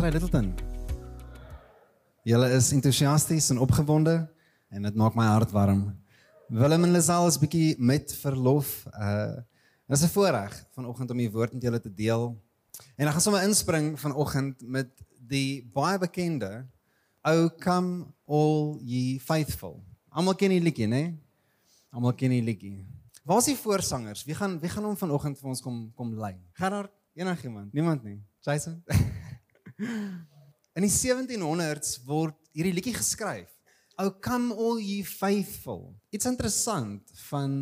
Pastor Littleton. Julle is entoesiasties en opgewonde en dit maak my hart warm. Willem en Lisel is bietjie met verlof. Uh is 'n voorreg vanoggend om die woord met julle te deel. En ek gaan sommer inspring vanoggend met die baie bekende O come all ye faithful. Almal ken die liedjie, né? Almal ken die liedjie. Waar is die voorsangers? Wie gaan wie gaan hom vanoggend vir ons kom kom lei? Gerard, enigiemand? Niemand nie. Jason. In die 1700s word hierdie liedjie geskryf. O come all ye faithful. Dit's interessant van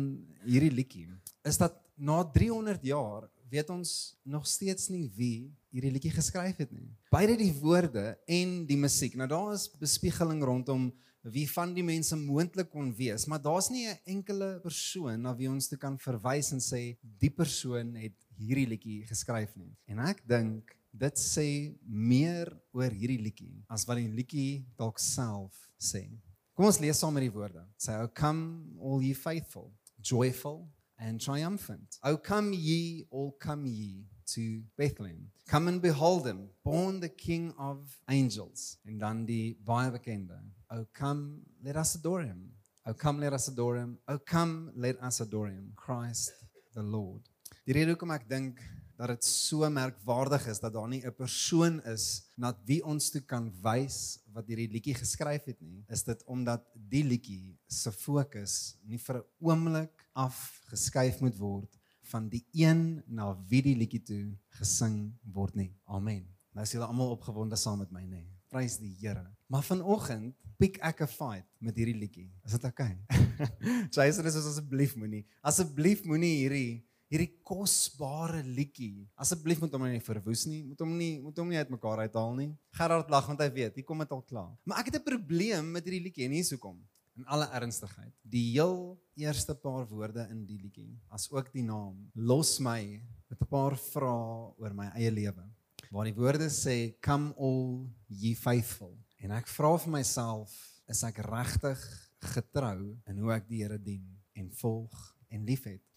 hierdie liedjie is dat na 300 jaar weet ons nog steeds nie wie hierdie liedjie geskryf het nie. Beide die woorde en die musiek. Nou daar is bespiegeling rondom wie van die mense moontlik kon wees, maar daar's nie 'n enkele persoon na wie ons te kan verwys en sê die persoon het hierdie liedjie geskryf nie. En ek dink dit sê meer oor hierdie liedjie as wat die liedjie dalk self sê. Kom ons lees saam met die woorde. Say, "O come all ye faithful, joyful and triumphant. O come ye, all come ye to Bethlehem. Come and behold him, born the King of angels." En dan die baie bekende, "O come, let us adore him. O come, let us adore him. O come, let us adore him, Christ the Lord." Die rede hoekom ek dink dat dit so merkwaardig is dat daar nie 'n persoon is na wie ons toe kan wys wat hierdie liedjie geskryf het nie, is dit omdat die liedjie se fokus nie vir 'n oomblik af geskuif moet word van die een na wie die liedjie toe gesing word nie. Amen. Nou is julle almal opgewonde saam met my nê. Prys die Here. Maar vanoggend piek ek 'n fight met hierdie liedjie. Is dit oukei? Okay? Jason is asseblief moenie. Asseblief moenie hierdie hierdie kosbare liedjie. Asseblief moet hom nie verwoes nie. Moet hom nie moet hom nie uitmekaar uithaal nie. Gerard lag want hy weet, hier kom dit al klaar. Maar ek het 'n probleem met hierdie liedjie en hier is hoekom. In alle ernstigheid. Die heel eerste paar woorde in die liedjie, asook die naam, los my met 'n paar vrae oor my eie lewe. Waar die woorde sê come all ye faithful. En ek vra vir myself, is ek regtig getrou in hoe ek die Here dien en volg en liefhet?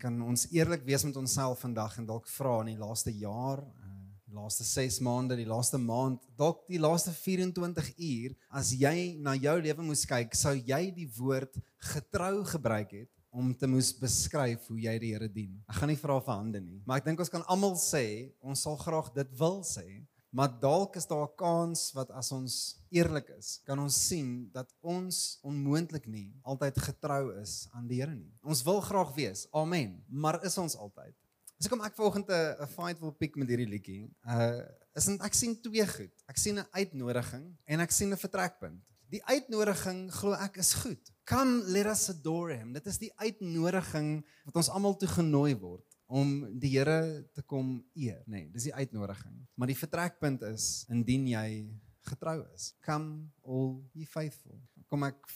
Kan ons eerlik wees met onsself vandag en dalk vra in die laaste jaar, uh, die laaste 6 maande, die laaste maand, dalk die laaste 24 uur, as jy na jou lewe moes kyk, sou jy die woord getrou gebruik het om te moes beskryf hoe jy die Here dien. Ek gaan nie vra vir hande nie, maar ek dink ons kan almal sê, ons sal graag dit wil sê, Maar dalk is daar 'n kans wat as ons eerlik is, kan ons sien dat ons onmoontlik nie altyd getrou is aan die Here nie. Ons wil graag wees. Amen. Maar is ons altyd? As ek kom ek volgende 'n fight wil pick met hierdie liedjie. Uh is ek sien twee goed. Ek sien 'n uitnodiging en ek sien 'n vertrekpunt. Die uitnodiging glo ek is goed. Come let us adore him. Dit is die uitnodiging wat ons almal toe genooi word om die Here te kom eer, nê. Nee, dis die uitnodiging. Maar die vertrekpunt is indien jy getrou is. Come all ye faithful. Kom ek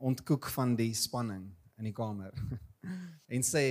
ontkoek van die spanning in die kamer en sê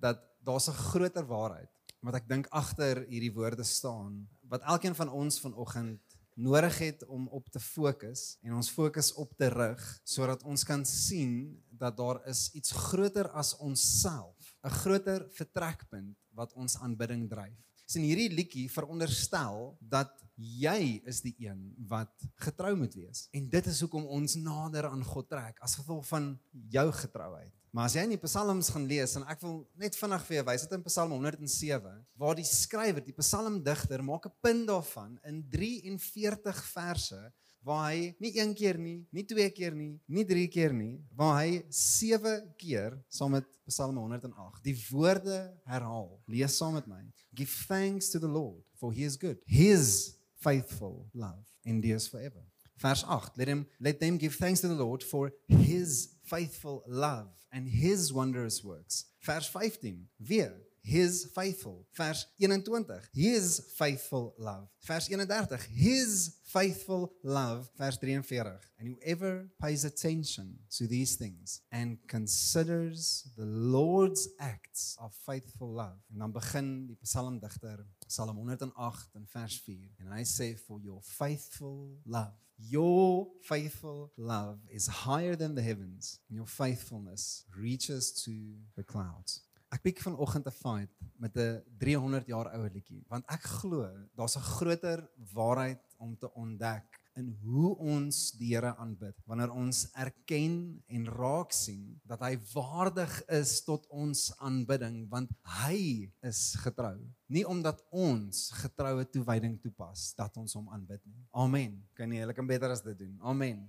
dat daar's 'n groter waarheid wat ek dink agter hierdie woorde staan wat elkeen van ons vanoggend nodig het om op te fokus en ons fokus op te rig sodat ons kan sien dat daar is iets groter as onsself 'n groter vertrekpunt wat ons aanbidding dryf. Sien hierdie liedjie veronderstel dat jy is die een wat getrou moet wees. En dit is hoekom ons nader aan God trek as gevolg van jou getrouheid. Maar as jy in die Psalms gaan lees en ek wil net vinnig vir jou wys dit in Psalm 107 waar die skrywer, die psalmdigter maak 'n punt daarvan in 43 verse waar hy nie een keer nie, nie twee keer nie, nie drie keer nie, waar hy sewe keer saam met Psalm 108 die woorde herhaal. Lees saam met my. Give thanks to the Lord for he is good. His faithful love endures forever. Vers 8. Let him let them give thanks to the Lord for his faithful love and his wondrous works. Vers 15. Weer his faithful. Vers 21. His faithful love. Vers 31. His faithful love. Vers 43. And whoever pays attention to these things and considers the Lord's acts of faithful love. En dan begin die psalmdigter Psalm 108 in vers 4 en hy sê for your faithful love Your faithful love is higher than the heavens, and your faithfulness reaches to the clouds. Ek piek vanoggend 'n fight met 'n 300 jaar ou liedjie, want ek glo daar's 'n groter waarheid om te ontdek in hoe ons die Here aanbid. Wanneer ons erken en raak sien dat hy waardig is tot ons aanbidding want hy is getrou. Nie omdat ons getroue toewyding toepas dat ons hom aanbid nie. Amen. Kan nie, hulle kan beter as dit doen. Amen.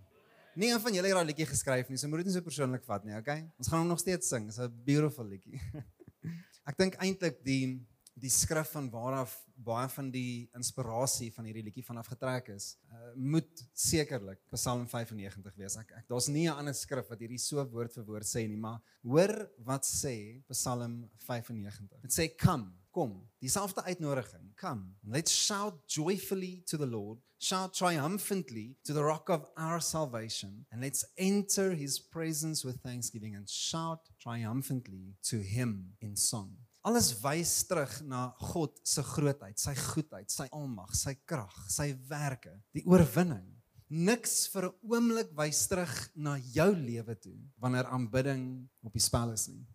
Nie een van julle het daai liedjie geskryf nie, so moet dit nie so persoonlik vat nie, okay? Ons gaan hom nog steeds sing. Dit's 'n beautiful liedjie. Ek dink eintlik die die skrif van waaraf baie van die inspirasie van hierdie liedjie vanaf getrek is, uh, moet sekerlik Psalm 95 wees. Ek, ek daar's nie 'n ander skrif wat hierdie so woord vir woord sê nie, maar hoor wat sê Psalm 95. Dit sê come, kom. Dieselfde uitnodiging. Come, let's shout joyfully to the Lord, shout triumphantly to the rock of our salvation, and let's enter his presence with thanksgiving and shout triumphantly to him in song. Alles wys terug na God se grootheid, sy goedheid, sy almag, sy krag, sy werke, die oorwinning. Niks vir 'n oomblik wys terug na jou lewe toe wanneer aanbidding op die spel is nie.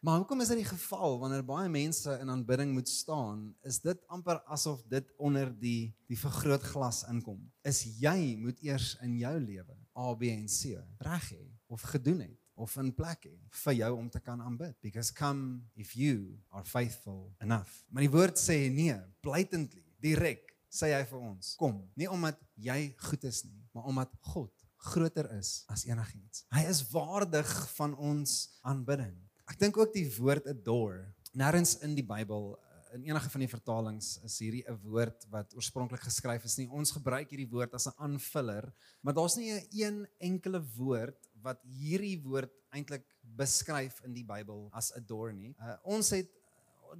Maar hoekom is dit die geval wanneer baie mense in aanbidding moet staan, is dit amper asof dit onder die die vergrootglas inkom. Is jy moet eers in jou lewe A B en C reg hê of gedoen het of in plek hê vir jou om te kan aanbid because come if you are faithful enough. Maar die woord sê nee, blatantly, direk sê hy vir ons, kom, nie omdat jy goed is nie, maar omdat God groter is as enigiets. Hy is waardig van ons aanbidding. Ek dink ook die woord adore. Nêrens in die Bybel in enige van die vertalings is hierdie 'n woord wat oorspronklik geskryf is nie. Ons gebruik hierdie woord as 'n aanvuller, maar daar's nie 'n een enkele woord wat hierdie woord eintlik beskryf in die Bybel as adore nie. Uh, ons het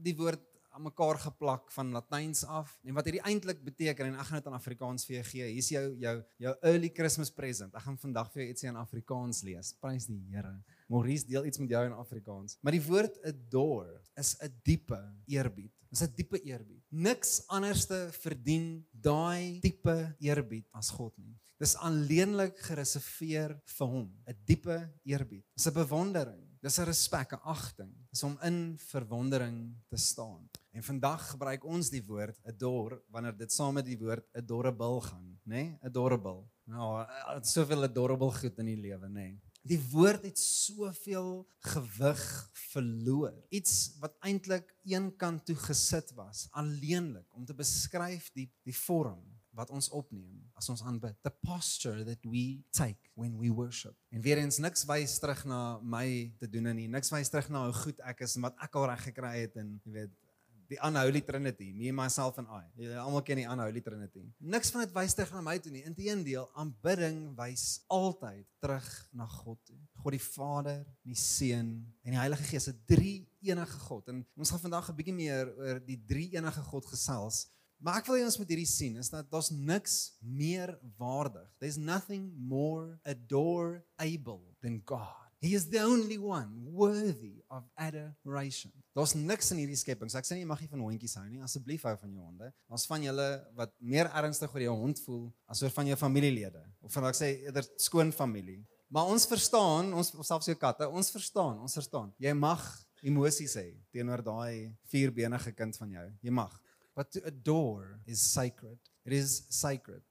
die woord aan mekaar geplak van Latyns af en wat hierdie eintlik beteken en ek gaan dit in Afrikaans vir jou gee. Hier's jou jou jou early Christmas present. Ek gaan vandag vir jou ietsie in Afrikaans lees. Prys die Here. Maurice deel iets met jou in Afrikaans. Maar die woord adore is 'n diepe eerbied. Dis 'n diepe eerbied. Niks anderste verdien daai diepe eerbied as God nie. Dis alleenlik gereserveer vir hom, 'n diepe eerbied. Dis 'n bewondering, dis 'n respek, 'n agting. Dis om in verwondering te staan. En vandag gebruik ons die woord adore wanneer dit saam met die woord adorable gaan, nê? Nee? Adorable. Nou, soveel adorable goed in die lewe, nê? Nee? Die woord het soveel gewig verloor. Iets wat eintlik een kant toe gesit was, alleenlik om te beskryf die die vorm wat ons opneem as ons aanbid. The posture that we take when we worship. En weer eens niks wys terug na my te doen nie. Niks wys terug na hoe goed ek is en wat ek al reg gekry het en jy weet die unholy trinity me myself and i. Jy almal ken die unholy trinity. Niks van dit wys terug na my toe nie. Inteendeel aanbidding wys altyd terug na God toe. God die Vader die Seun en die Heilige Gees 'n drie enige God. En ons gaan vandag 'n bietjie meer oor die drie enige God gesels Maar ek wil hê ons moet hierdie sien is dat daar's niks meer waardig. There's nothing more adorable than God. He is the only one worthy of adoration. Daar's niks in hierdie skepping. Ek sê nie jy mag nie van hondjies hou nie. Asseblief hou van jou honde. Daar's van julle wat meer ernstig oor jou hond voel as oor van jou familielede of van ek sê eerder skoon familie. Maar ons verstaan, ons selfs jou katte, ons verstaan, ons verstaan. Jy mag emosies hê teenoor daai vierbenige kind van jou. Jy mag. But to adore is sacred. It is sacred.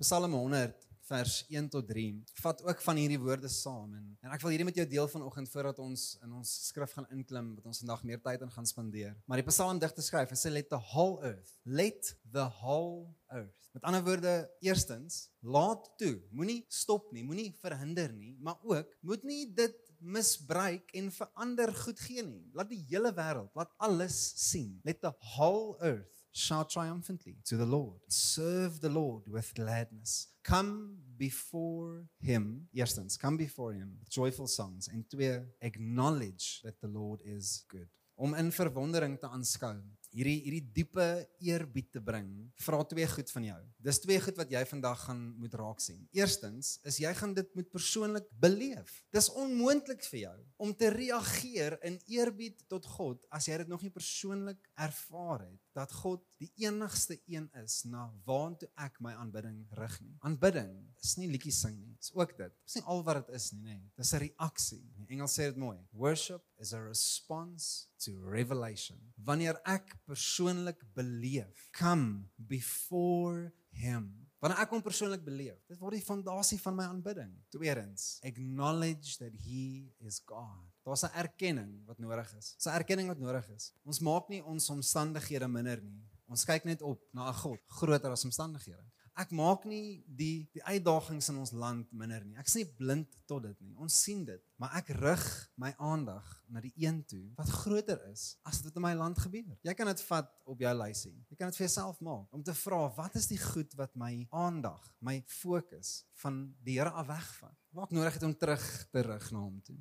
Psalm 100 vers 1 tot 3 vat ook van hierdie woorde saam en en ek wil hierdie met jou deel vanoggend voordat ons in ons skrif gaan inklim wat ons vandag meer tyd in gaan spandeer. Maar die psalmdigter skryf, hy sê let the whole earth, let the whole earth. Met ander woorde, eerstens, laat toe, moenie stop nie, moenie verhinder nie, maar ook moet nie dit misbruik en verander goed gee nie. Laat die hele wêreld, laat alles sien. Let the whole earth shout triumphantly to the Lord. Serve the Lord with gladness. Come before him. Eerstens, come before him with joyful songs and twee, acknowledge that the Lord is good. Om in verwondering te aanskou hierdie hierdie diepe eerbied te bring, vra twee goed van jou. Dis twee goed wat jy vandag gaan moet raak sien. Eerstens is jy gaan dit moet persoonlik beleef. Dis onmoontlik vir jou om te reageer in eerbied tot God as jy dit nog nie persoonlik ervaar het dat God die enigste een is na waartoe ek my aanbidding rig nie. Aanbidding is nie liedjies sing nie. Dis ook dit. Dis nie al wat dit is nie, nê. Dis 'n reaksie. Die Engels sê dit mooi. Worship is a response to revelation. Wanneer ek persoonlik beleef, come before him Wanneer ek hom persoonlik beleef, dit word die fondasie van my aanbidding. Tweedens, acknowledge that he is God. Daar's 'n erkenning wat nodig is. 'n Erkenning wat nodig is. Ons maak nie ons omstandighede minder nie. Ons kyk net op na 'n God groter as omstandighede ek maak nie die die uitdagings in ons land minder nie. Ek is nie blind tot dit nie. Ons sien dit, maar ek rig my aandag na die een toe wat groter is as wat in my land gebeur. Jy kan dit vat op jou lysie. Jy kan dit vir jouself maak om te vra, wat is die goed wat my aandag, my fokus van die Here af wegvat? Maak nodig het om terug te rig na hom toe.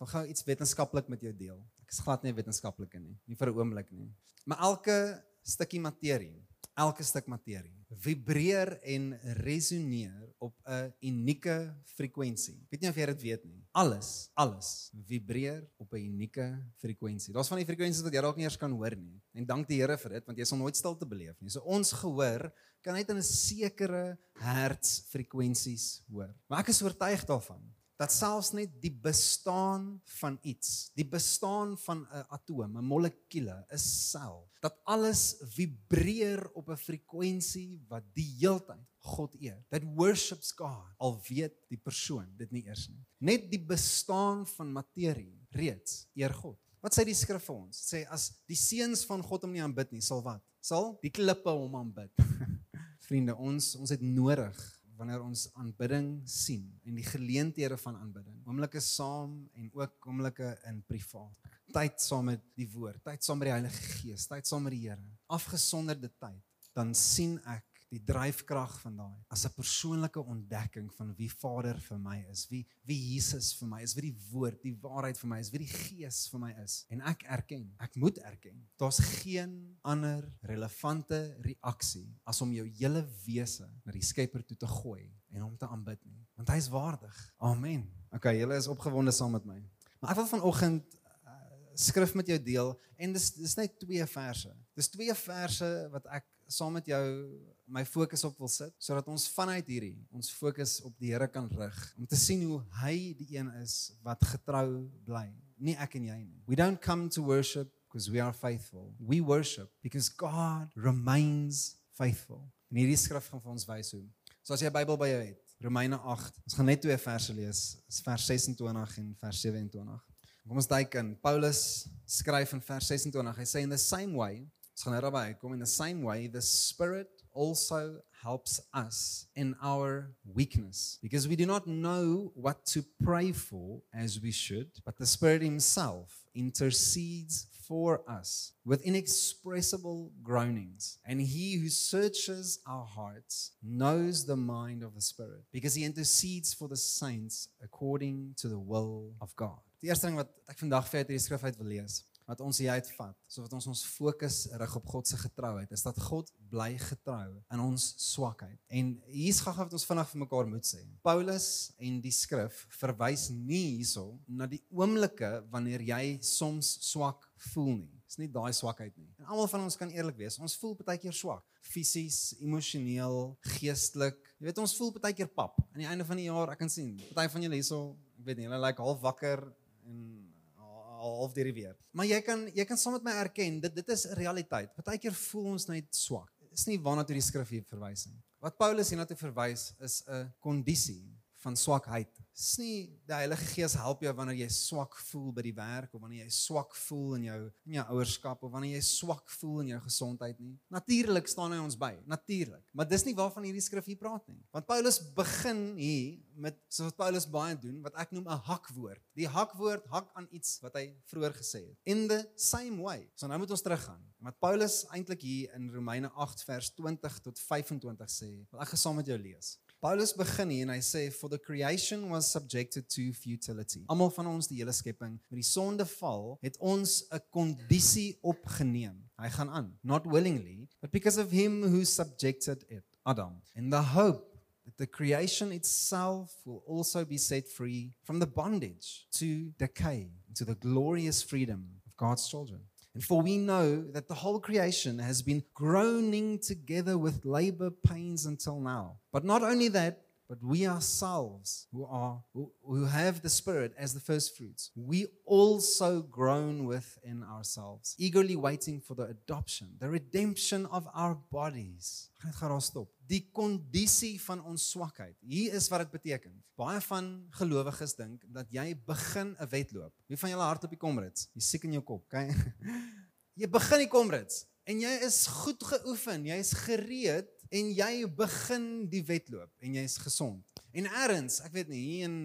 Ek wil gou iets wetenskaplik met jou deel. Ek is glad nie wetenskaplik nie, nie vir 'n oomblik nie. Maar elke stukkie materie elke stuk materie vibreer en resoneer op 'n unieke frekwensie. Weet nie of jy dit weet nie. Alles, alles vibreer op 'n unieke frekwensie. Daar's van die frekwensies wat jy dalk nie eers kan hoor nie. En dank die Here vir dit want jy sal nooit stilte beleef nie. So ons gehoor kan net in 'n sekere hertzfrekwensies hoor. Maar ek is oortuig daarvan dat selfs net die bestaan van iets, die bestaan van 'n atoom, 'n molekule, 'n sel, dat alles vibreer op 'n frekwensie wat die heeltyd God eer. That worships God. Al weet die persoon dit nie eers nie. Net die bestaan van materie reeds eer God. Wat sê die skrif vir ons? Sê as die seuns van God hom nie aanbid nie, sal wat? Sal die klippe hom aanbid. Vriende, ons ons het nodig wanneer ons aanbidding sien en die geleenthede van aanbidding. Oomblikke saam en ook oomblikke in privaat. Tyd saam met die woord, tyd saam met die Heilige Gees, tyd saam met die Here. Afgesonderde tyd, dan sien ek die dryfkrag van daai as 'n persoonlike ontdekking van wie Vader vir my is, wie wie Jesus vir my is, wie die woord, die waarheid vir my is, wie die Gees vir my is. En ek erken, ek moet erken, daar's geen ander relevante reaksie as om jou hele wese na die Skepper toe te gooi en hom te aanbid nie, want hy is waardig. Amen. Okay, julle is opgewonde saam met my. Maar ek wil vanoggend uh, skrif met jou deel en dis dis net twee verse. Dis twee verse wat ek saam met jou my fokus op wil sit sodat ons vanuit hierdie ons fokus op die Here kan rig om te sien hoe hy die een is wat getrou bly nie ek en jy nie. We don't come to worship because we are faithful. We worship because God remains faithful. En hierdie skrif gaan vir ons wys hoe. So as jy 'n Bybel by jou het Romeine 8 ons gaan net twee verse lees vers 26 en vers 27 kom ons duik in. Paulus skryf in vers 26 hy sê in the same way kom in the same way the spirit also helps us in our weakness because we do not know what to pray for as we should, but the Spirit Himself intercedes for us with inexpressible groanings. And He who searches our hearts knows the mind of the Spirit because He intercedes for the saints according to the will of God. Die eerste ding wat ek vandag vir uit hierdie skrif uit wil lees wat ons hier uitvat, sodat ons ons fokus rig op God se getrouheid, is dat God bly getrou in ons swakheid. En hier's gaga wat ons vinnig vir mekaar moet sê. Paulus en die skrif verwys nie hierso na die oomblikke wanneer jy soms swak voel nie. Dis nie daai swakheid nie. En almal van ons kan eerlik wees, ons voel baie keer swak, fisies, emosioneel, geestelik. Jy weet ons voel baie keer pap. Aan die einde van die jaar, ek kan sien, party van julle hierso, ek weet nie, hulle lyk like half wakker en half deur die weer. Maar jy kan jy kan saam met my erken dit dit is realiteit. Partykeer voel ons net swak. Dis nie waarna toe die skrif hier verwys nie. Wat Paulus hierna toe verwys is 'n kondisie van swakheid. Dis nie die Heilige Gees help jou wanneer jy swak voel by die werk of wanneer jy swak voel in jou in jou ouerskap of wanneer jy swak voel in jou gesondheid nie. Natuurlik staan hy ons by, natuurlik. Maar dis nie waarvan hierdie skrif hier praat nie. Want Paulus begin hier met soos wat Paulus baie doen wat ek noem 'n hakwoord. Die hakwoord hak aan iets wat hy vroeër gesê het. In the same way. So nou moet ons teruggaan. Wat Paulus eintlik hier in Romeine 8 vers 20 tot 25 sê, wil ek gesaam met jou lees. Paulus begin hier en hy sê for the creation was subjected to futility. Almal van ons die hele skepping met die sondeval het ons 'n kondisie opgeneem. Hy gaan aan, not willingly, but because of him who subjected it, Adam. In the hope that the creation itself will also be set free from the bondage to decay into the glorious freedom of God's children. And for we know that the whole creation has been groaning together with labor pains until now. But not only that, but we ourselves who are who, who have the spirit as the first fruits we also groan within ourselves eagerly waiting for the adoption the redemption of our bodies. Gaan gaan daar stop. Die kondisie van ons swakheid. Hier is wat dit beteken. Baie van gelowiges dink dat jy begin 'n wedloop. Wie van julle hardloop die komrits? Jy siek in jou kop okay jy begin die komrits en jy is goed geoefen jy's gereed en jy begin die wedloop en jy's gesond. En eers, ek weet nie, hier in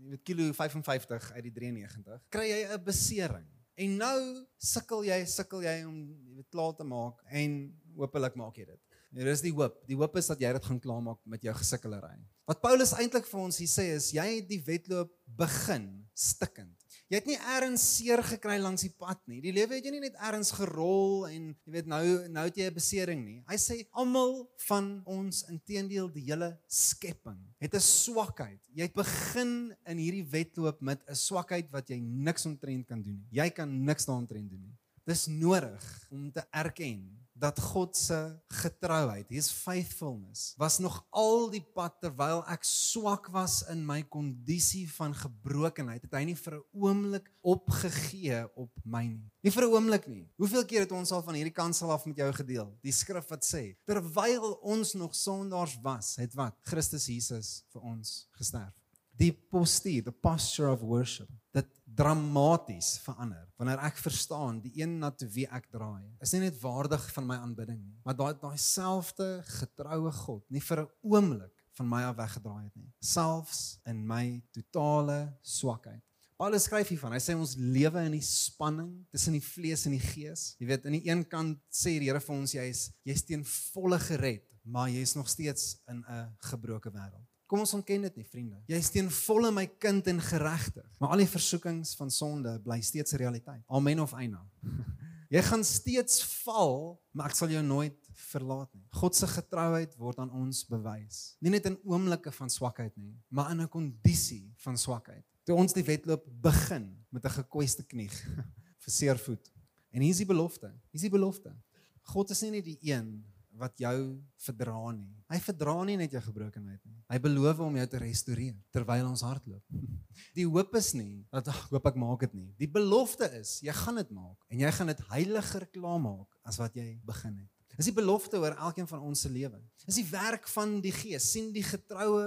jy weet kilo 55 uit die 93, kry jy 'n besering. En nou sukkel jy, sukkel jy om jy weet klaar te maak en hopelik maak jy dit. Hier is die hoop. Die hoop is dat jy dit gaan klaarmaak met jou gesukkelery. Wat Paulus eintlik vir ons hier sê is jy het die wedloop begin stikkend. Jy het nie eers seer gekry langs die pad nie. Die lewe het jy nie net eers gerol en jy weet nou nou het jy 'n besering nie. Hy sê almal van ons inteendeel die hele skepping het 'n swakheid. Jy het begin in hierdie wedloop met 'n swakheid wat jy niks omtrent kan doen nie. Jy kan niks daaroor doen nie. Dis nodig om te erken dat God se getrouheid, his faithfulness, was nog al die pad terwyl ek swak was in my kondisie van gebrokenheid, het hy nie vir 'n oomblik opgegee op my nie. Nie vir 'n oomblik nie. Hoeveel keer het ons al van hierdie kansel af met jou gedeel? Die skrif wat sê, terwyl ons nog sondaars was, het wat? Christus Jesus vir ons gesterf. Die postuur, the posture of worship dit dramaties verander wanneer ek verstaan die een na wie ek draai is nie net waardig van my aanbidding nie maar daai daai selfde getroue God nie vir 'n oomblik van my af weggedraai het nie selfs in my totale swakheid. Paulus skryf hiervan hy sê ons lewe in die spanning tussen die vlees en die gees. Jy weet aan die een kant sê die Here vir ons jy's jy's teen volle gered maar jy's nog steeds in 'n gebroke wêreld Kom ons ontken dit nie, vriende. Jy is teen volle my kind en geregtig. Maar al die versoekings van sonde bly steeds 'n realiteit. Amen of eina. Jy gaan steeds val, maar ek sal jou nooit verlaat nie. God se getrouheid word aan ons bewys. Nie net in oomblikke van swakheid nie, maar in 'n kondisie van swakheid. Toe ons die wedloop begin met 'n gekweste knie vir seervoet. En hier is die belofte. Hier is die belofte. God is nie net die een wat jou verdra nie. Hy verdra nie net jou gebrokenheid nie. Hy beloof om jou te restoreer terwyl ons hardloop. Die hoop is nie dat ag hoop ek maak dit nie. Die belofte is jy gaan dit maak en jy gaan dit heiliger klaarmaak as wat jy begin het. Dis die belofte oor elkeen van ons se lewe. Dis die werk van die Gees, sien die getroue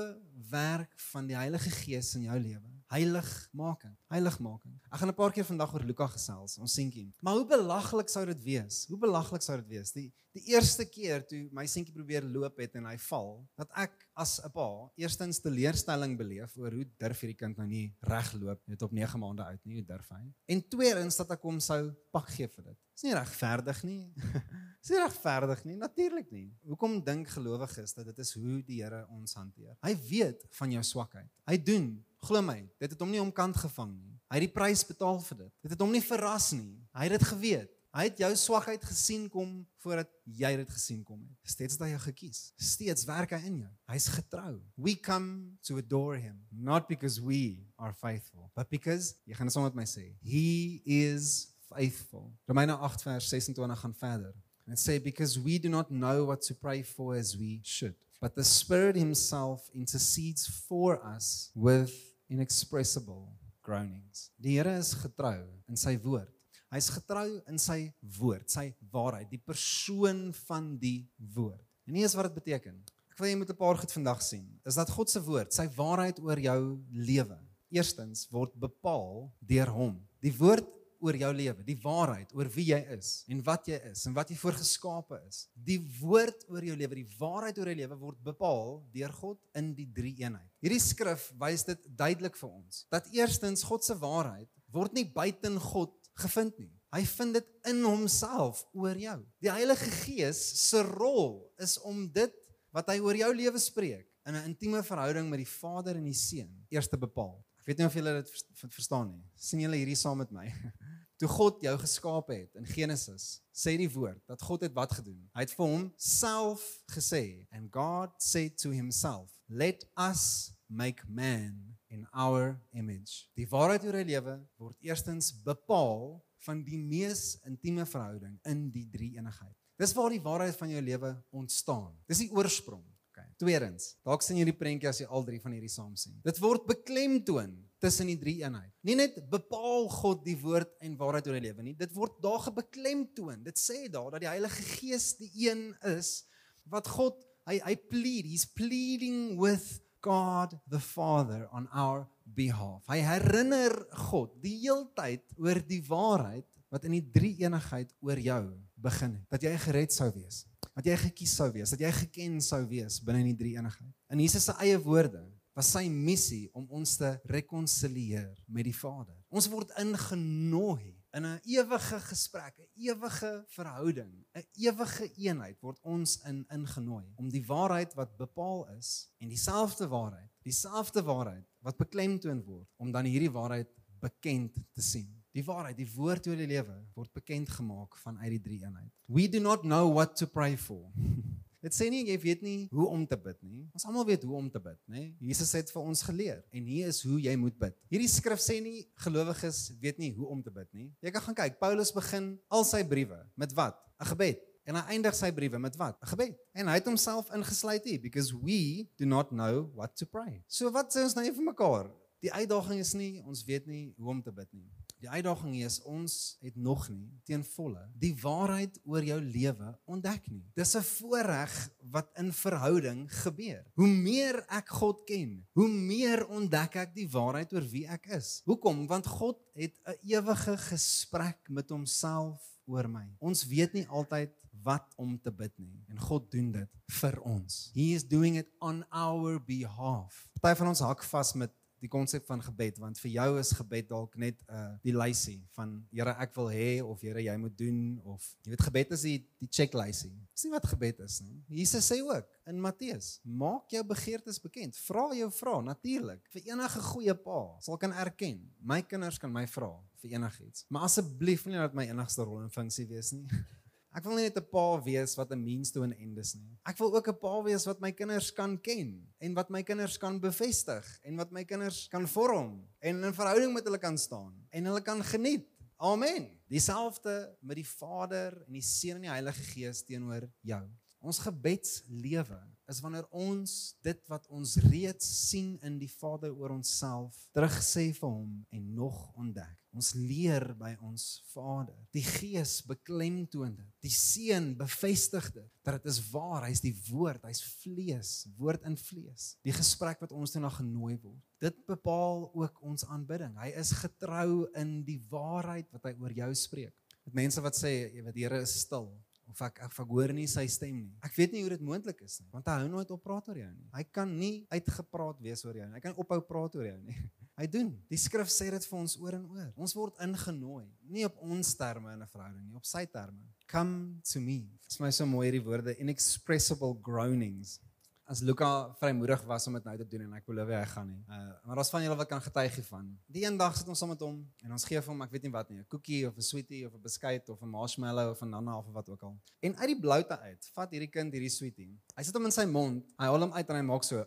werk van die Heilige Gees in jou lewe heiligmaking. Heiligmaking. Ek gaan 'n paar keer vandag oor Luka gesels, ons seentjie. Maar hoe belaglik sou dit wees? Hoe belaglik sou dit wees? Die die eerste keer toe my seentjie probeer loop het en hy val, dat ek as 'n pa eerstens teleurstelling beleef oor hoe durf hierdie kind nou nie regloop net op 9 maande oud nie, hoe durf hy? En tweedens dat ek hom sou pak gee vir dit. Dis nie regverdig nie. Dis nie regverdig nie, natuurlik nie. Hoekom dink gelowiges dat dit is hoe die Here ons hanteer? Hy weet van jou swakheid. Hy doen Glo my, dit het hom nie omkant gevang nie. Hy het die prys betaal vir dit. Dit het hom nie verras nie. Hy het dit geweet. Hy het jou swakheid gesien kom voordat jy dit gesien kom het. Steeds het hy jou gekies. Steeds werk hy in jou. Hy's getrou. We come to adore him not because we are faithful, but because jy gaan sommer met my sê, he is faithful. Romeine 8 vers 26 gaan verder. And say because we do not know what to pray for as we should, but the Spirit himself intercedes for us with inexpressible groanings. Die Here is getrou in sy woord. Hy's getrou in sy woord, sy waarheid, die persoon van die woord. En nie is wat dit beteken. Ek wil jy moet 'n paar goed vandag sien. Is dat God se woord, sy waarheid oor jou lewe, eerstens word bepaal deur hom. Die woord oor jou lewe, die waarheid oor wie jy is en wat jy is en wat jy voorgeskape is. Die woord oor jou lewe, die waarheid oor jou lewe word bepaal deur God in die drie eenheid. Hierdie skrif wys dit duidelik vir ons dat eerstens God se waarheid word nie buiten God gevind nie. Hy vind dit in homself oor jou. Die Heilige Gees se rol is om dit wat hy oor jou lewe spreek in 'n intieme verhouding met die Vader en die Seun eers te bepaal. Ek weet nie of julle dit verstaan nie. sien julle hierdie saam met my? Toe God jou geskaap het in Genesis, sê die woord dat God het wat gedoen. Hy het vir hom self gesê and God said to himself, "Let us make man in our image." Die waarheid oor die lewe word eerstens bepaal van die mees intieme verhouding in die drie-eenigheid. Dis waar die waarheid van jou lewe ontstaan. Dis die oorsprong. Okay. Tweedens, dalk sien jy die prentjie as jy al drie van hierdie saam sien. Dit word beklemtoon tussen die drie eenheid. Nie net bepaal God die woord en waarheid oor die lewe nie. Dit word daar gebeklemtoon. Dit sê daar dat die Heilige Gees die een is wat God hy hy plead, he's pleading with God the Father on our behalf. Hy herinner God die heeltyd oor die waarheid wat in die drie eenigheid oor jou begin het. Dat jy gered sou wees. Dat jy gekies sou wees, dat jy geken sou wees binne in die drie eenigheid. In Jesus se eie woorde was sy missie om ons te rekonsilieer met die Vader. Ons word ingenooi in 'n ewige gesprek, 'n ewige verhouding, 'n ewige eenheid word ons in ingenooi om die waarheid wat bepaal is en dieselfde waarheid, dieselfde waarheid wat beklemtoon word om dan hierdie waarheid bekend te sien. Die waarheid, die woord oor die lewe word bekend gemaak vanuit die drie eenheid. We do not know what to pray for. Dit sê nie jy weet nie hoe om te bid nie. Ons almal weet hoe om te bid, nê? Jesus het vir ons geleer en hier is hoe jy moet bid. Hierdie skrif sê nie gelowiges weet nie hoe om te bid nie. Jy kan gaan kyk. Paulus begin al sy briewe met wat? 'n Gebed. En hy eindig sy briewe met wat? 'n Gebed. En hy het homself ingesluit hier because we do not know what to pray. So wat sê ons nou vir mekaar? Die uitdaging is nie ons weet nie hoe om te bid nie. Die uitdaging is ons het nog nie teen volle die waarheid oor jou lewe ontdek nie. Dis 'n voorreg wat in verhouding gebeur. Hoe meer ek God ken, hoe meer ontdek ek die waarheid oor wie ek is. Hoekom? Want God het 'n ewige gesprek met homself oor my. Ons weet nie altyd wat om te bid nie en God doen dit vir ons. He is doing it on our behalf. Party van ons hak vas met die konsep van gebed want vir jou is gebed dalk net uh die lysie van Here ek wil hê of Here jy moet doen of jy weet gebed is die die checklysie. Dis nie wat gebed is nie. Jesus sê ook in Matteus, maak jou begeertes bekend. Vra jou vra natuurlik. Vir enige goeie pa sal kan erken. My kinders kan my vra vir enigiets. Maar asseblief nie dat my enigste rol en funksie wees nie. Ek wil nie net 'n pa wees wat 'n means to an end is nie. Ek wil ook 'n pa wees wat my kinders kan ken en wat my kinders kan bevestig en wat my kinders kan vorm en in verhouding met hulle kan staan en hulle kan geniet. Amen. Dieselfde met die Vader en die Seun en die Heilige Gees teenoor jou. Ons gebedslewe is wanneer ons dit wat ons reeds sien in die Vader oor onsself terugsê vir hom en nog ontdek. Ons leer by ons Vader. Die Gees beklemtoon dit. Die Seun bevestig dit dat dit is waar, hy's die woord, hy's vlees, woord in vlees. Die gesprek wat ons toe na genooi word. Dit bepaal ook ons aanbidding. Hy is getrou in die waarheid wat hy oor jou spreek. Met mense wat sê, jy weet die Here is stil of ek ek, ek hoor nie sy stem nie. Ek weet nie hoe dit moontlik is nie, want hy hou nooit op praat oor jou nie. Hy kan nie uitgepraat wees oor jou nie. Hy kan ophou praat oor jou nie. Hy doen. Die skrif sê dit vir ons oor en oor. Ons word ingenooi, nie op ons terme in 'n verhouding nie, op sy terme. Come to me. Dit is my so mooi hierdie woorde inexpressible groanings as Luka vrymoedig was om dit nou te doen en ek belowe hy gaan nie. Uh maar daar's van julle wat kan getuig hiervan. Die een dag sit ons saam met hom en ons gee vir hom, ek weet nie wat nie, 'n koekie of 'n sweetie of 'n beskuit of 'n marshmallow of 'n nana of wat ook al. En uit die bloute uit, vat hierdie kind hierdie sweetie. Hy sit hom in sy mond, hy haal hom uit en hy maak so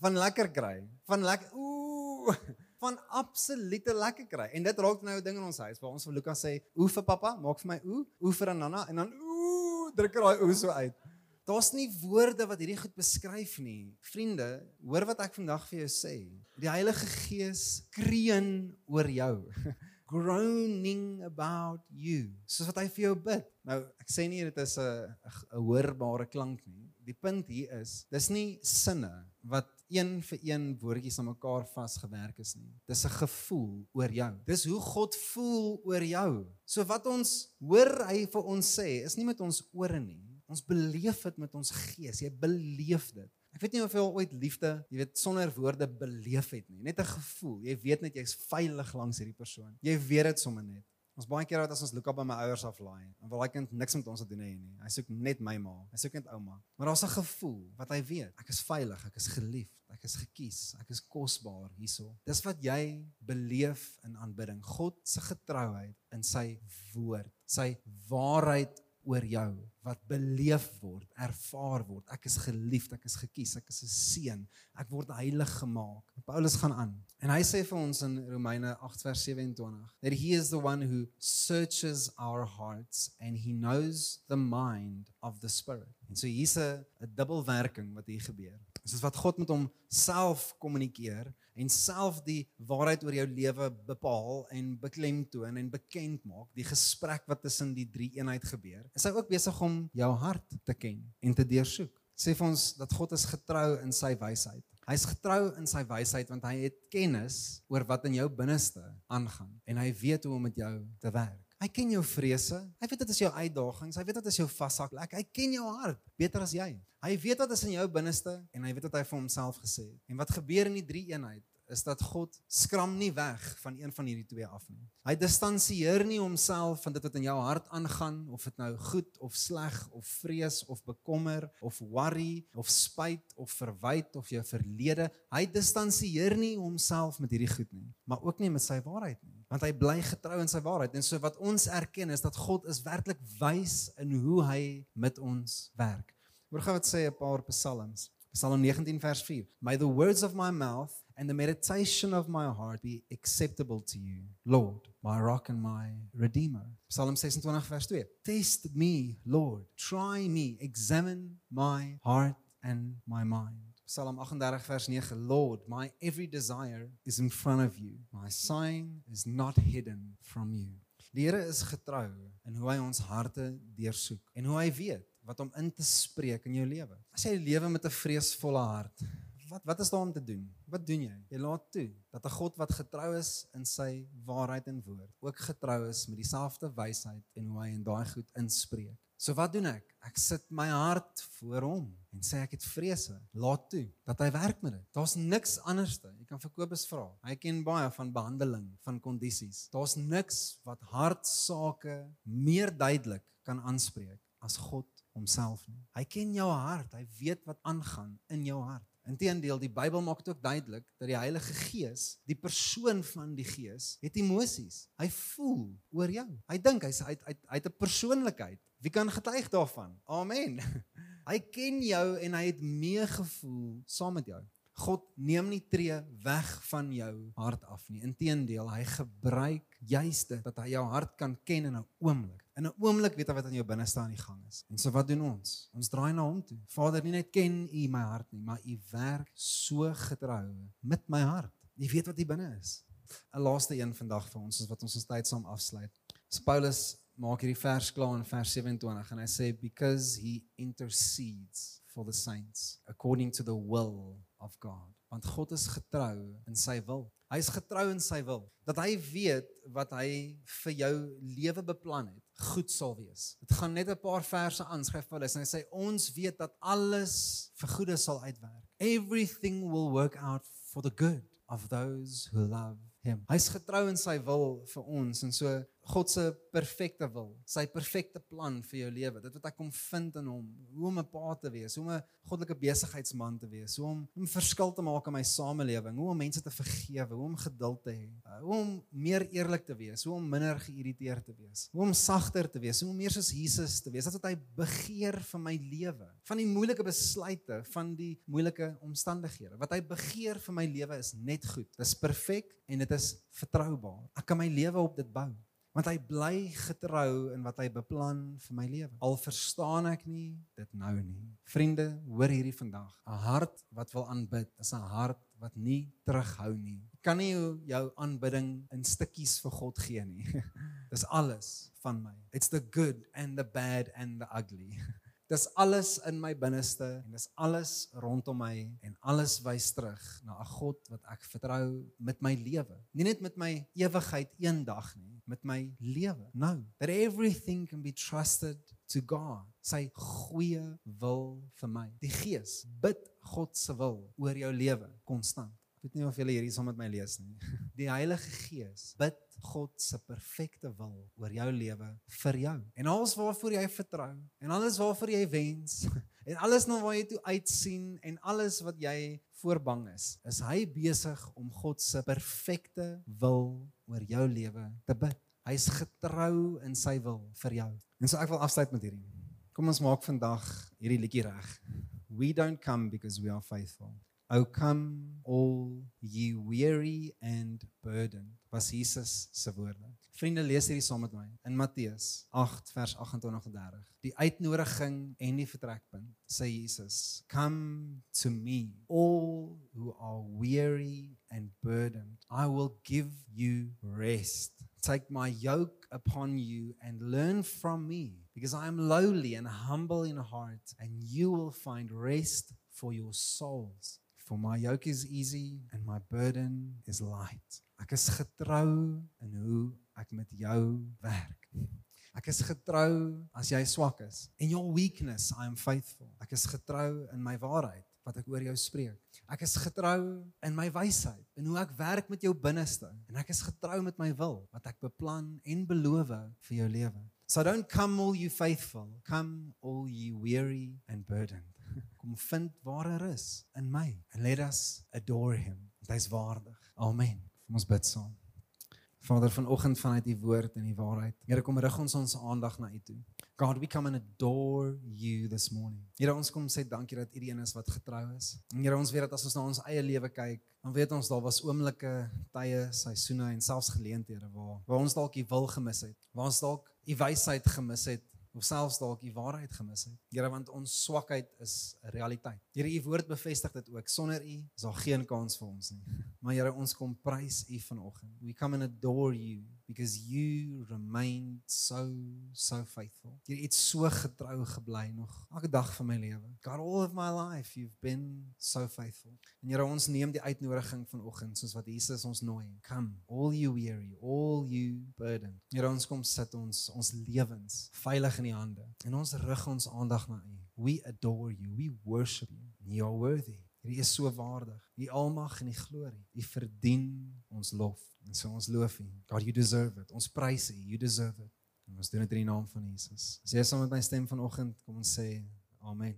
van lekker kry, van lekker ooh van absolute lekker kry. En dit raak nou 'n ding in ons huis waar ons vir Luka sê, "Oe vir pappa, maak vir my oe, oe vir 'n nana" en dan ooh druk hy daai oe so uit. Daar's nie woorde wat hierdie goed beskryf nie. Vriende, hoor wat ek vandag vir jou sê. Die Heilige Gees kreun oor jou. Groaning about you. Soos wat hy vir jou bid. Nou, ek sê nie dit is 'n 'n hoorbare klank nie. Die punt hier is, dis nie sinne wat een vir een woordjies aan mekaar vasgewerk is nie. Dis 'n gevoel oor jou. Dis hoe God voel oor jou. So wat ons hoor hy vir ons sê, is nie met ons ore nie. Ons beleef dit met ons gees. Jy beleef dit. Ek weet nie of jy al ooit liefde, jy weet, sonder woorde beleef het nie. Net 'n gevoel. Jy weet net jy's veilig langs hierdie persoon. Jy weet dit sommer net. Ons baie keer wat as ons Luka by my ouers aflaai, dan wil hy kind niks met ons te doen hê nie. Hy soek net my ma. Hy soek net ouma. Maar daar's 'n gevoel wat hy weet. Ek is veilig, ek is geliefd, ek is gekies, ek is kosbaar hierso. Dis wat jy beleef in aanbidding. God se getrouheid in sy woord, sy waarheid oor jou wat beleef word, ervaar word. Ek is geliefd, ek is gekies, ek is 'n seun. Ek word heilig gemaak. Paulus gaan aan. En hy sê vir ons in Romeine 8 vers 27 that he is the one who searches our hearts and he knows the mind of the spirit. En so hier's 'n dubbelwerking wat hier gebeur. Soos wat God met hom self kommunikeer en self die waarheid oor jou lewe bepaal en beklemtoon en bekend maak, die gesprek wat tussen die drie eenheid gebeur. Is hy ook besig om jou hart te ken en te deursoek? Sê vir ons dat God is getrou in sy wysheid. Hy's getrou in sy wysheid want hy het kennis oor wat in jou binneste aangaan en hy weet hoe om met jou te werk. Hy ken jou vrese. Hy weet dit is jou uitdagings. Hy weet dit is jou vashak plek. Hy ken jou hart beter as jy. Hy weet wat is in jou binneste en hy weet wat hy vir homself gesê het. En wat gebeur in die drie eenheid is dat God skram nie weg van een van hierdie twee af nie. Hy distansieer nie homself van dit wat in jou hart aangaan of dit nou goed of sleg of vrees of bekommer of worry of spyt of verwyd of jou verlede. Hy distansieer nie homself met hierdie goed nie, maar ook nie met sy waarheid nie, want hy bly getrou in sy waarheid. En so wat ons erken is dat God is werklik wys in hoe hy met ons werk. Hoor gou wat sê 'n paar psalms. Psalm 19 vers 4. May the words of my mouth and the meditation of my heart be acceptable to you, Lord, my rock and my redeemer. Psalm 26 vers 2. Test me, Lord. Try me, examine my heart and my mind. Psalm 38 vers 9. Lord, my every desire is in front of you. My sign is not hidden from you. Die Here is getrou in hoe hy ons harte deursoek en hoe hy weet wat om in te spreek in jou lewe. As jy lewe met 'n vreesvolle hart, wat wat is daar om te doen? Wat doen jy? Jy laat toe dat 'n God wat getrou is in sy waarheid en woord, ook getrou is met dieselfde wysheid en hoe hy in daai goed inspreek. So wat doen ek? Ek sit my hart voor hom en sê ek het vrese. Laat toe dat hy werk met dit. Daar's niks anderste. Jy kan vir Kobus vra. Hy ken baie van behandeling van kondisies. Daar's niks wat hartsake meer duidelik kan aanspreek as God homself nie. Hy ken jou hart. Hy weet wat aangaan in jou hart. Inteendeel, die Bybel maak dit ook duidelik dat die Heilige Gees, die persoon van die Gees, het emosies. Hy voel oor jou. Hy dink hy's hy hy het 'n persoonlikheid. Wie kan getuig daarvan? Amen. Hy ken jou en hy het meegevoel saam met jou. God neem nie tree weg van jou hart af nie. Inteendeel, hy gebruik juist dit dat hy jou hart kan ken in 'n oomblik. In 'n oomblik weet hy wat in jou binneste aan die gang is. En so wat doen ons? Ons draai na hom toe. Vader, nie net ken U my hart nie, maar U werk so getrou met my hart. U weet wat hier binne is. 'n Laaste een vandag vir ons is wat ons ons tyd saam afsluit. Paulus maak hierdie vers klaar in vers 27 en hy sê because he intercedes for the saints according to the will of God. Want God is getrou in sy wil. Hy is getrou in sy wil dat hy weet wat hy vir jou lewe beplan het, goed sal wees. Dit gaan net 'n paar verse aanskryf vir hulle en hy sê ons weet dat alles vir goeie sal uitwerk. Everything will work out for the good of those who love him. Hy's getrou in sy wil vir ons en so God se perfekte wil, sy perfekte plan vir jou lewe. Dit wat ek kom vind in hom, hoe om 'n pa te wees, hoe om 'n goddelike besigheidsman te wees, hoe om 'n verskil te maak in my samelewing, hoe om mense te vergewe, hoe om geduld te hê, uh, hoe om meer eerlik te wees, hoe om minder geïrriteerd te wees, hoe om sagter te wees, hoe om meer soos Jesus te wees. Dit wat hy begeer vir my lewe, van die moeilike besluite, van die moeilike omstandighede. Wat hy begeer vir my lewe is net goed. Dit is perfek en dit is vertroubaar. Ek kan my lewe op dit bou want hy bly getrou in wat hy beplan vir my lewe. Al verstaan ek nie dit nou nie. Vriende, hoor hierdie vandag. 'n Hart wat wil aanbid is 'n hart wat nie terughou nie. Jy kan nie jou aanbidding in stukkies vir God gee nie. Dis alles van my. It's the good and the bad and the ugly. Dis alles in my binneste en dis alles rondom my en alles wys terug na 'n God wat ek vertrou met my lewe. Nie net met my ewigheid eendag nie, met my lewe. Nou, that everything can be trusted to God. Sy goeie wil vir my. Die Gees bid God se wil oor jou lewe konstant. Weet nie of julle hierdie saam met my lees nie. Die Heilige Gees bid God se perfekte wil oor jou lewe vir jou. En alles waarvoor jy vertrou en alles waarvoor jy wens en alles na waar jy toe uitsien en alles wat jy voorbang is, is hy besig om God se perfekte wil oor jou lewe te bid. Hy's getrou in sy wil vir jou. En so ek wil afsluit met hierdie. Kom ons maak vandag hierdie liedjie reg. We don't come because we are faithful. O come all ye weary and burdened. Was Jesus se woorde. Vriende, lees hierdie saam met my in Matteus 8 vers 28 en 30. Die uitnodiging en die vertrekpunt sê Jesus, "Come to me, all who are weary and burdened. I will give you rest. Take my yoke upon you and learn from me, because I am lowly and humble in heart, and you will find rest for your souls." For my yoke is easy and my burden is light. Ek is getrou in hoe ek met jou werk. Ek is getrou as jy swak is. In your weakness I am faithful. Ek is getrou in my waarheid wat ek oor jou spreek. Ek is getrou in my wysheid en hoe ek werk met jou binneste en ek is getrou met my wil wat ek beplan en beloof vir jou lewe. So don't come all you faithful, come all you weary and burdened. Kom vind waar er is in my and let us adore him. Hy's waardig. Amen. Kom ons bid saam. Vader vanoggend vanuit u woord en u waarheid. Here kom rig ons ons aandag na u toe. God, we come and adore you this morning. Here ons kom sê dankie dat u die een is wat getrou is. En Here ons weet dat as ons na ons eie lewe kyk, dan weet ons daar was oomblikke, tye, seisoene en selfs geleenthede waar waar ons dalk u wil gemis het. Waar ons dalk u wysheid gemis het of selfs dalk die waarheid gemis het. Here want ons swakheid is 'n realiteit. Here u woord bevestig dit ook. Sonder u is daar geen kans vir ons nie. Maar Here ons kom prys u vanoggend. We come and adore you because you remain so so faithful. Jy het so getrou gebly nog elke dag van my lewe. God all of my life you've been so faithful. En Here ons neem die uitnodiging vanoggend soos wat Jesus ons nooi. Come all you weary, all you burdened. Here ons kom sit ons ons lewens veilig in u hande. En ons rig ons aandag na u. We adore you. We worship you. You are worthy. U is so waardig. U almag en u glorie. U verdien ons lof. En so ons loof u. God, you deserve it. Ons prys u. You deserve it. En ons doen dit in die naam van Jesus. Sê saam met my stem vanoggend, kom ons sê amen.